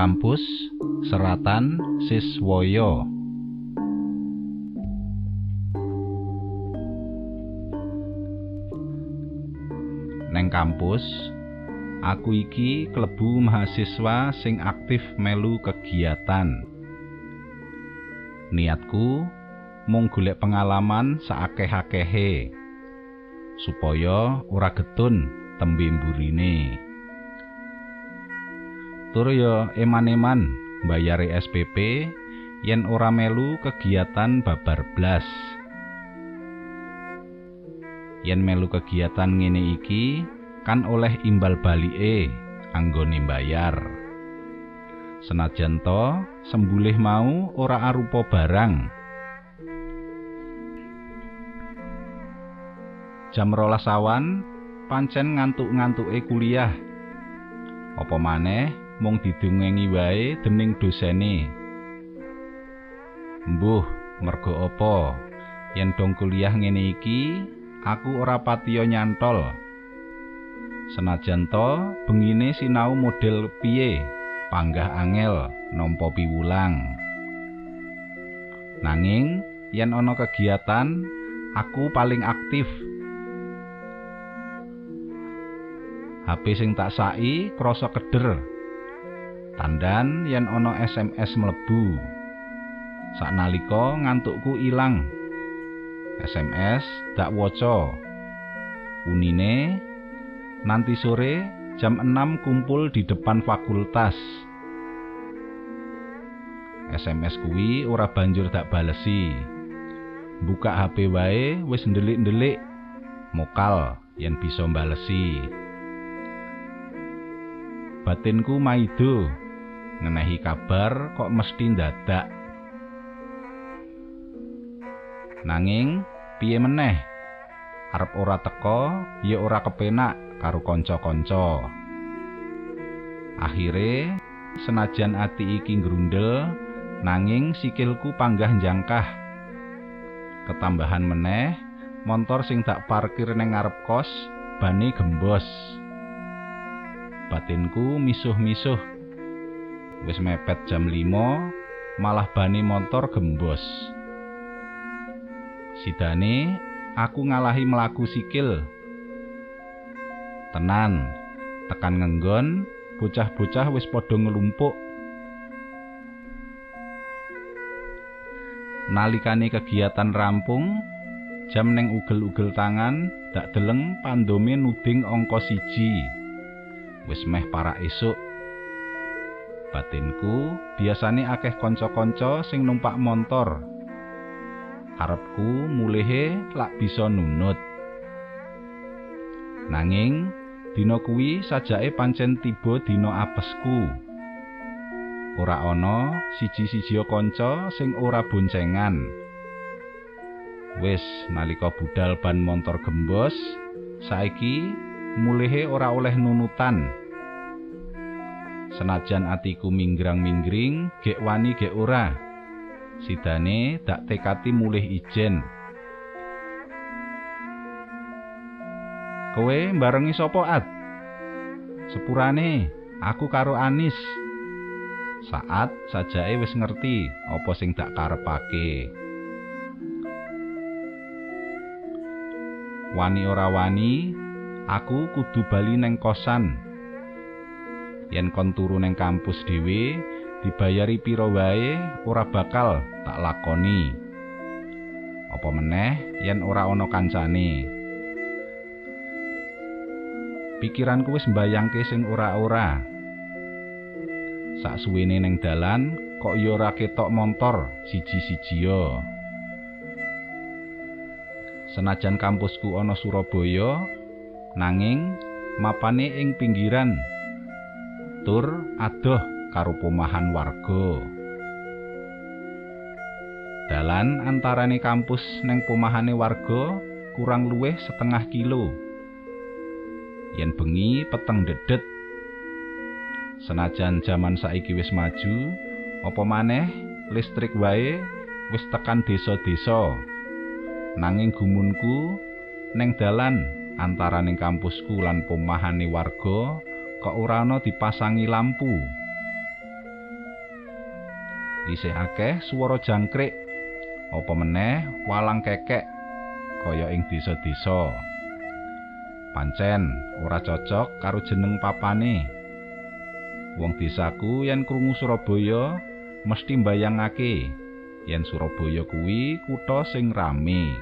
Kampus Seratan Siswoyo Neng kampus aku iki klebu mahasiswa sing aktif melu kegiatan Niatku mung golek pengalaman saakeh-akehe supaya ora getun tembe mburine. Tur ya eman-eman mbayari SPP yen ora melu kegiatan babar blas. Yen melu kegiatan ngene iki kan oleh imbal balike anggone mbayar. Senajan to sembulih mau ora arupa barang. Jam rolas awan pancen ngantuk-ngantuke kuliah. Apa maneh mung didungengi wae dening dosene. Mbuh, mergo apa? Yen dong kuliah ngene iki, aku ora patiya nyantol. Senajan to bengine sinau model piye? Panggah angel nampa piwulang. Nanging yen ana kegiatan, aku paling aktif HP sing tak sai krasa keder. Tandan yen ana SMS mlebu. Saknalika ngantukku ilang. SMS dak waca. Unine nanti sore jam 6 kumpul di depan fakultas. SMS kuwi ora banjur tak balesi. Buka HP wae wis ndelik-ndelik. Mokal yen bisa balesi. batinku maido ngenehi kabar kok mesti dadak nanging piye meneh? Arep ora teko ya ora kepenak karo kanca-kanca. Akhire senajan ati iki grundel nanging sikilku panggah jangkah ketambahan meneh montor sing tak parkir ning ngarep kos bane gembos. Batinku misuh-misuh. Wis mepet jam 5, malah bani motor gembos. Sidane aku ngalahi melaku sikil. Tenan, tekan ngenggon, bocah-bocah wis padha ngelumpuk. Nalikane kegiatan rampung, jam neng ugel-ugel tangan, dak deleng pandome nuding angka siji. wis meh para esuk. Batinku biasane akeh kanca-kanca sing numpak montor. Karepku mulehe lak bisa nunut. Nanging dina kuwi sajake pancen tiba dina apesku. Ora ana siji-siji kanca sing ora boncengan. Wis nalika budal ban montor gembos, saiki mulehe ora oleh nunutan. Senajan atiku minggrang-minggring, gek wani gek ora. Sidane dak tekati mulih ijen. Kowe barengi sapa at? Sepurane, aku karo Anis. Saat sajake wis ngerti apa sing dak karepake. Wani ora wani, aku kudu bali neng kosan. Yen kon turu neng kampus dhewe, dibayari pira wae ora bakal tak lakoni. Apa meneh yen ora ana kancane. Pikiranku wis mbayangke sing ora-ora. Sak suwene neng dalan kok ya ora ketok montor siji-siji. Senajan kampusku ana Surabaya, nanging mapane ing pinggiran tur adoh karo pomahan warga. Dalan antarane kampus neng pomahane warga kurang luwih setengah kilo. Yen bengi peteng dedet. Senajan jaman saiki wis maju apa maneh listrik wae wis tekan desa-desa. Nanging gumunku neng dalan antaraning kampusku lan pomahane warga kok ora ana dipasangi lampu? Isih akeh swara jangkrik. Apa meneh walang kekek kaya ing desa-desa? Pancen ora cocok karo jeneng papane. Wong desaku yen krungu Surabaya mesti mbayangake yen Surabaya kuwi kutha sing rame.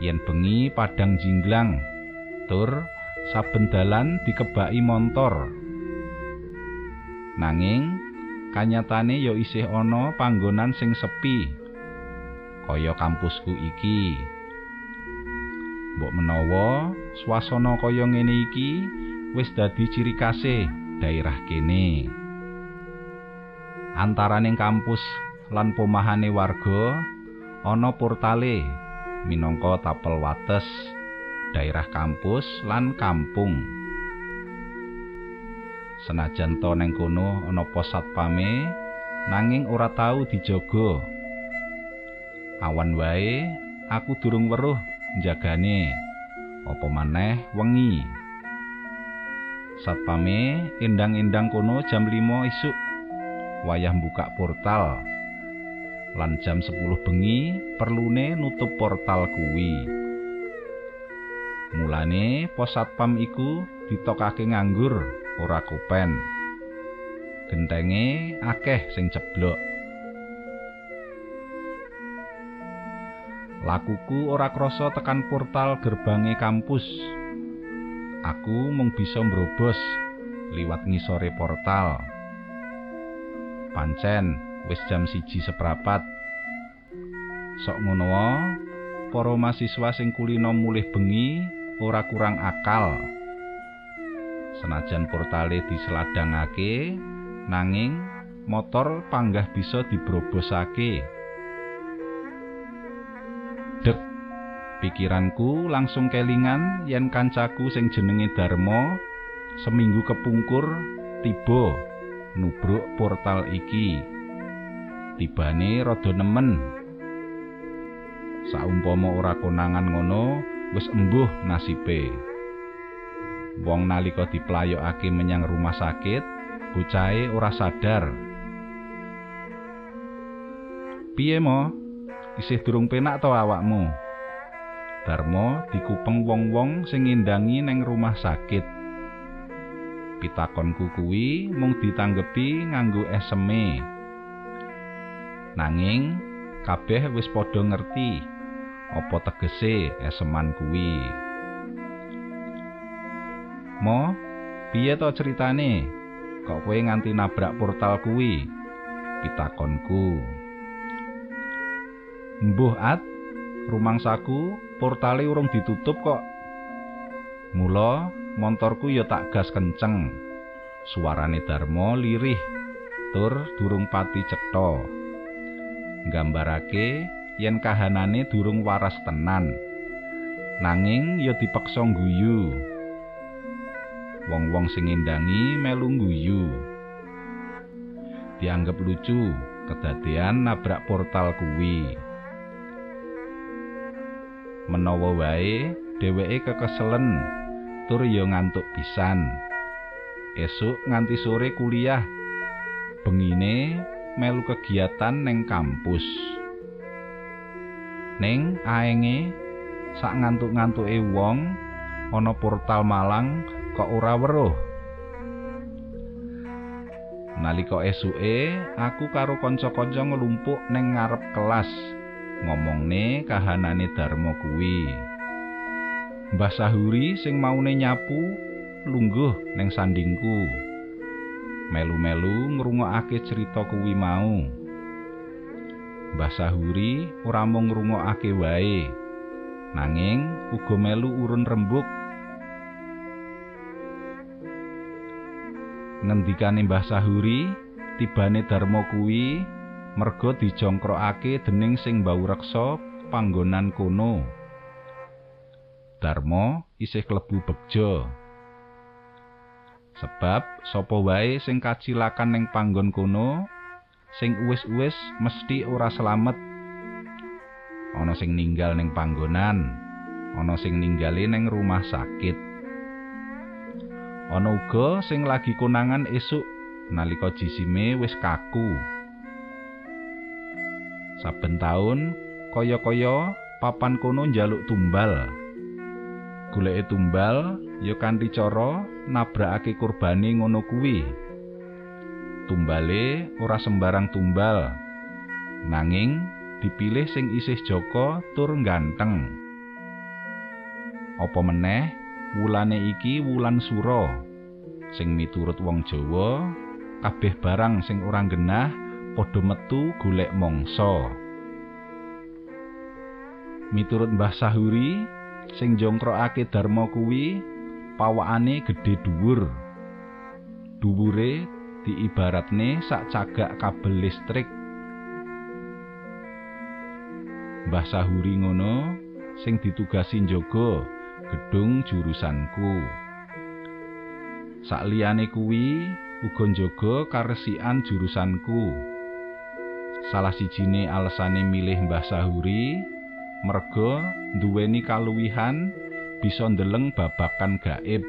Yen bengi padang jinglang tur saben dalan dikebaki montor. Nanging kanyatane ya isih ana panggonan sing sepi kaya kampusku iki. Mbok menawa swasana kaya ngene iki wis dadi ciri khase daerah kene. Antaraning kampus lan pomahane warga ana portale minangka tapel wates daerah kampus lan kampung. Senajan to neng kono ana pos satpame nanging ora tau dijaga awan wae aku durung weruh njagane apa maneh wengi. Satpame endang-endang kono jam 5 isuk wayah buka portal. Lan jam 10 bengi perlune nutup portal kuwi mulane pos satpam iku ditokake nganggur ora kupen. Gentenge akeh sing ceblok. Lakuku ora krasa tekan portal gerbange kampus. Aku mung bisa mbrobos liwat ngisore portal. Pancen wis jam siji seprapat. Sok ngono para mahasiswa sing kulino mulih bengi ora kurang akal. senajan portale diseladangake nanging motor panggah bisa dibrobosake. Dek pikiranku langsung kelingan yen kancaku sing jenenge Darmo seminggu kepungkur tiba nubruk portal iki. Tibane rada nemen. Saumpama ora konangan ngono wis embuh nasibe. Wong nalika diplayokake menyang rumah sakit bocahe ora sadar. Piye mo? Isih durung penak to awakmu? Darmo dikupeng wong-wong sing ngendangi neng rumah sakit. Pitakonku kuwi mung ditanggepi nganggo eseme. Nanging kabeh wis padha ngerti apa tegese eseman kuwi Mo, piye to ceritane? Kok kowe nganti nabrak portal kuwi? Pitakonku. Mbuh at, rumangsaku portale urung ditutup kok. Mula montorku ya tak gas kenceng. Suarane Darmo lirih tur durung pati cetha. Nggambarake yen kahanane durung waras tenan. Nanging ya dipaksa guyu. wong-wong sing ngendangi melu guyu. Dianggep lucu kedadean nabrak portal kuwi. Menawa wae dheweke kekeselen tur ya ngantuk pisan. Esuk nganti sore kuliah. Bengine melu kegiatan neng kampus. Ning aenge sak ngantuk-ngantuke wong ana portal Malang kok ora weruh. Nalika esuke aku karo kanca-kanca nglumpuk ning ngarep kelas ngomongne kahanane Darmo kuwi. Mbah Sahuri sing maune nyapu lungguh ning sandingku. Melu-melu ngrungokake cerita kuwi mau Mbah Sahuri ora mung ngrungokake wae. Nanging uga melu urun rembuk ngendikane Mbah Sahuri tibane Darmo kuwi merga dijongkrokake dening sing bau reksa panggonan kono. Darmo isih klebu begjo sebab sapa wae sing kacilakan ning panggon kono sing uwis-uwis mesti ora selamet ana sing ninggal ning panggonan ana sing ninggale ning rumah sakit ana uga sing lagi konangan esuk nalika jisime wis kaku Saben taun kaya-kaya papan kono njaluk tumbal. Goleke tumbal ya kanthi cara nabrakake kurbane ngono kuwi. Tumbale ora sembarang tumbal. Nanging dipilih sing isih joko tur ganteng. Apa meneh wulane iki wulan sura sing miturut wong Jawa kabeh barang sing ora genah padha metu golek mangsa. Miturut Mbah Sahuri, sing jongkrokake dharma kuwi pawakane gedhe dhuwur. Dhuwure diibaratne sak cagak kabel listrik. Mbah Sahuri ngono sing ditugasi njaga gedung jurusanku. Sakliyane kuwi uga njaga karesikan jurusanku. Salah sijine alesane milih Mbah Sahuri merga nduweni kaluwihan bisa ndeleng babakan gaib.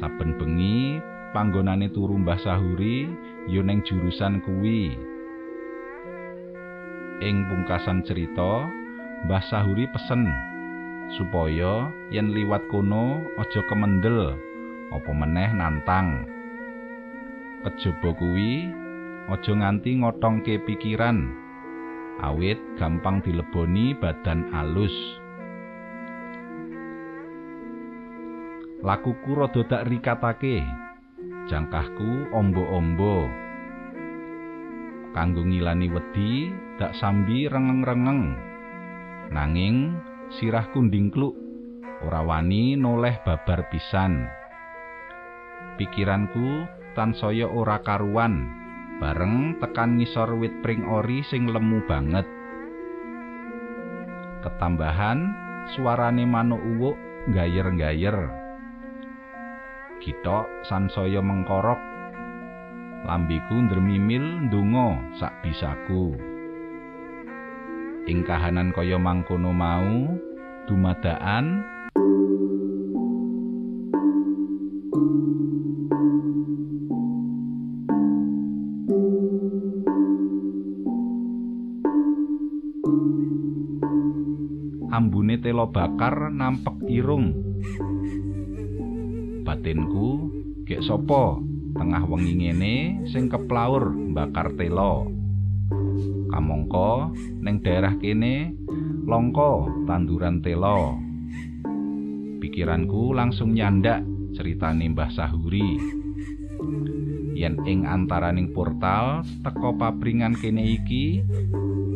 Saben bengi panggonane turu Mbah Sahuri ya ning jurusan kuwi. Ing pungkasan cerita, Mbah Sahuri pesen supaya yen liwat kono aja kemendel apa meneh nantang. Kejaba kuwi aja nganti ngotongke pikiran awit gampang dileboni badan alus. Lakuku rada dak rikatake. Jangkahku ombo-ombo. Kanggo ngilani wedi dak sambi rengeng-rengeng. Nanging sirahku ndingkluk ora wani noleh babar pisan. Pikiranku tansaya ora karuan bareng tekan ngisor wit pring ori sing lemu banget. Ketambahan suarane manuk uwuk gayer-gayer. Gitok sansaya mengkorok. Lambiku ndremimil ndonga sak bisaku. Ing kahanan kaya mangkono mau dumadaan ambune telo bakar nampek irung batinku gek sapa? Tengah wengi ngene sing keplaur bakar telo. Kamangka ning daerah kene longko tanduran telo. Pikiranku langsung nyandak ceritane Mbah Sahuri. Yen ing antaraning portal teko papringan kene iki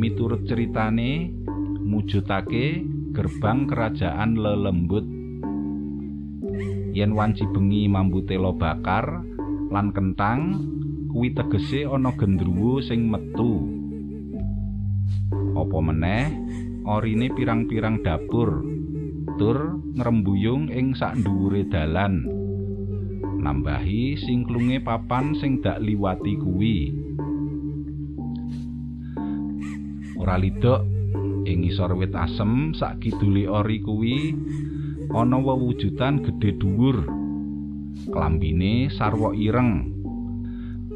miturut ceritane mujudake gerbang kerajaan lelembut yen wanci bengi mambu telo bakar lan kentang kuwi tegese ana gendruwo sing metu. Apa meneh? Orine pirang-pirang dapur. Tur ngrembuyung ing sak dhuwure dalan. Nambahi singklunge papan sing dak liwati kuwi. Ora lidok ing ngisor wit asem sak kidule ori kuwi ana wewujudan gedhe dhuwur. Klambine sarwa ireng.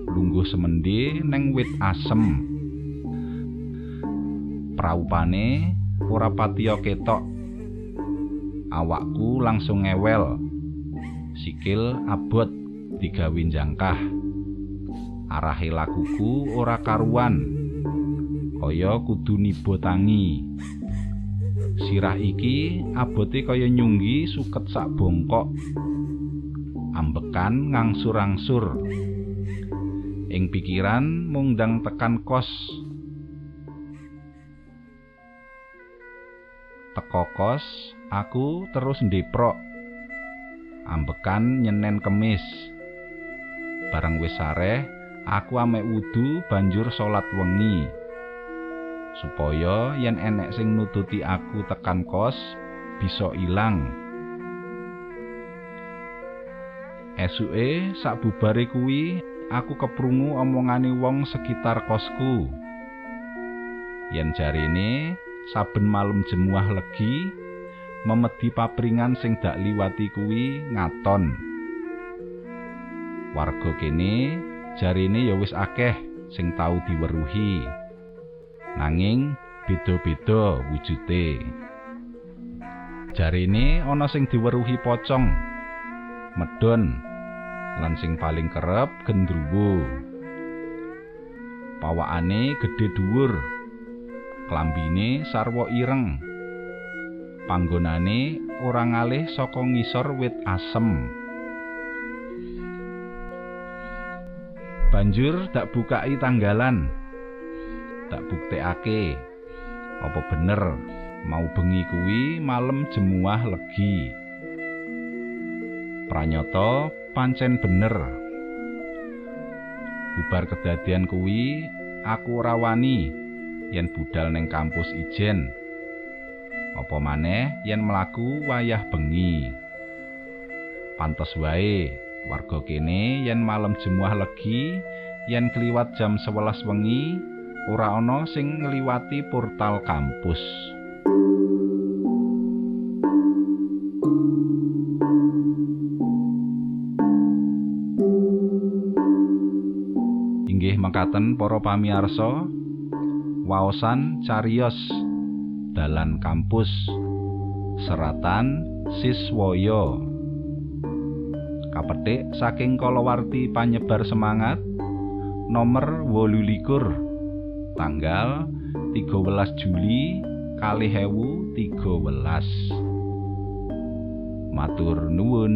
Lungguh semende ning wit asem. Praupane ora patiya ketok. Awakku langsung ngewel. Sikil abot digawe jangkah arahe lakuku ora karuan. Kaya kudu nibotangi sirah iki abote kaya nyunggi suket sak bongkok. Ambekan ngangsur-angsur. Ing pikiran mungdang tekan kos. Teko kos aku terus ndeprok. Ambekan nyenen kemis. Bareng wis sareh aku amek wudu banjur salat wengi supaya yen enek sing nututi aku tekan kos bisa ilang. Esuke sak bubare kuwi aku keprungu omongane wong sekitar kosku. Yen jarine saben malem jemuah legi memedi papringan sing dak liwati kuwi ngaton. Warga kene jarine ya wis akeh sing tau diweruhi. Nanging beda-beda wujute. Jarine ana sing diweruhi pocong medon lan sing paling kerep gendruwo. Pawakane gedhe dhuwur klambine sarwa ireng. Panggonane ora ngalih saka ngisor wit asem. Banjur dak bukai tanggalan dak buktekake apa bener? Mau bengi kuwi malem jemuah legi. Pranyata pancen bener. Bubar kedadian kuwi aku rawani yen budal ning kampus ijen. Apa maneh yen mlaku wayah bengi? Pantes wae warga kene yen malem jemuah legi yen kliwat jam 11 wengi ora ana sing ngliwati portal kampus. Inggih mekaten para pamiarsa waosan cariyos dalan kampus seratan siswaya kapetik saking kalawarti panyebar semangat nomor 28 tanggal 13 Juli kali 2013 matur nuwun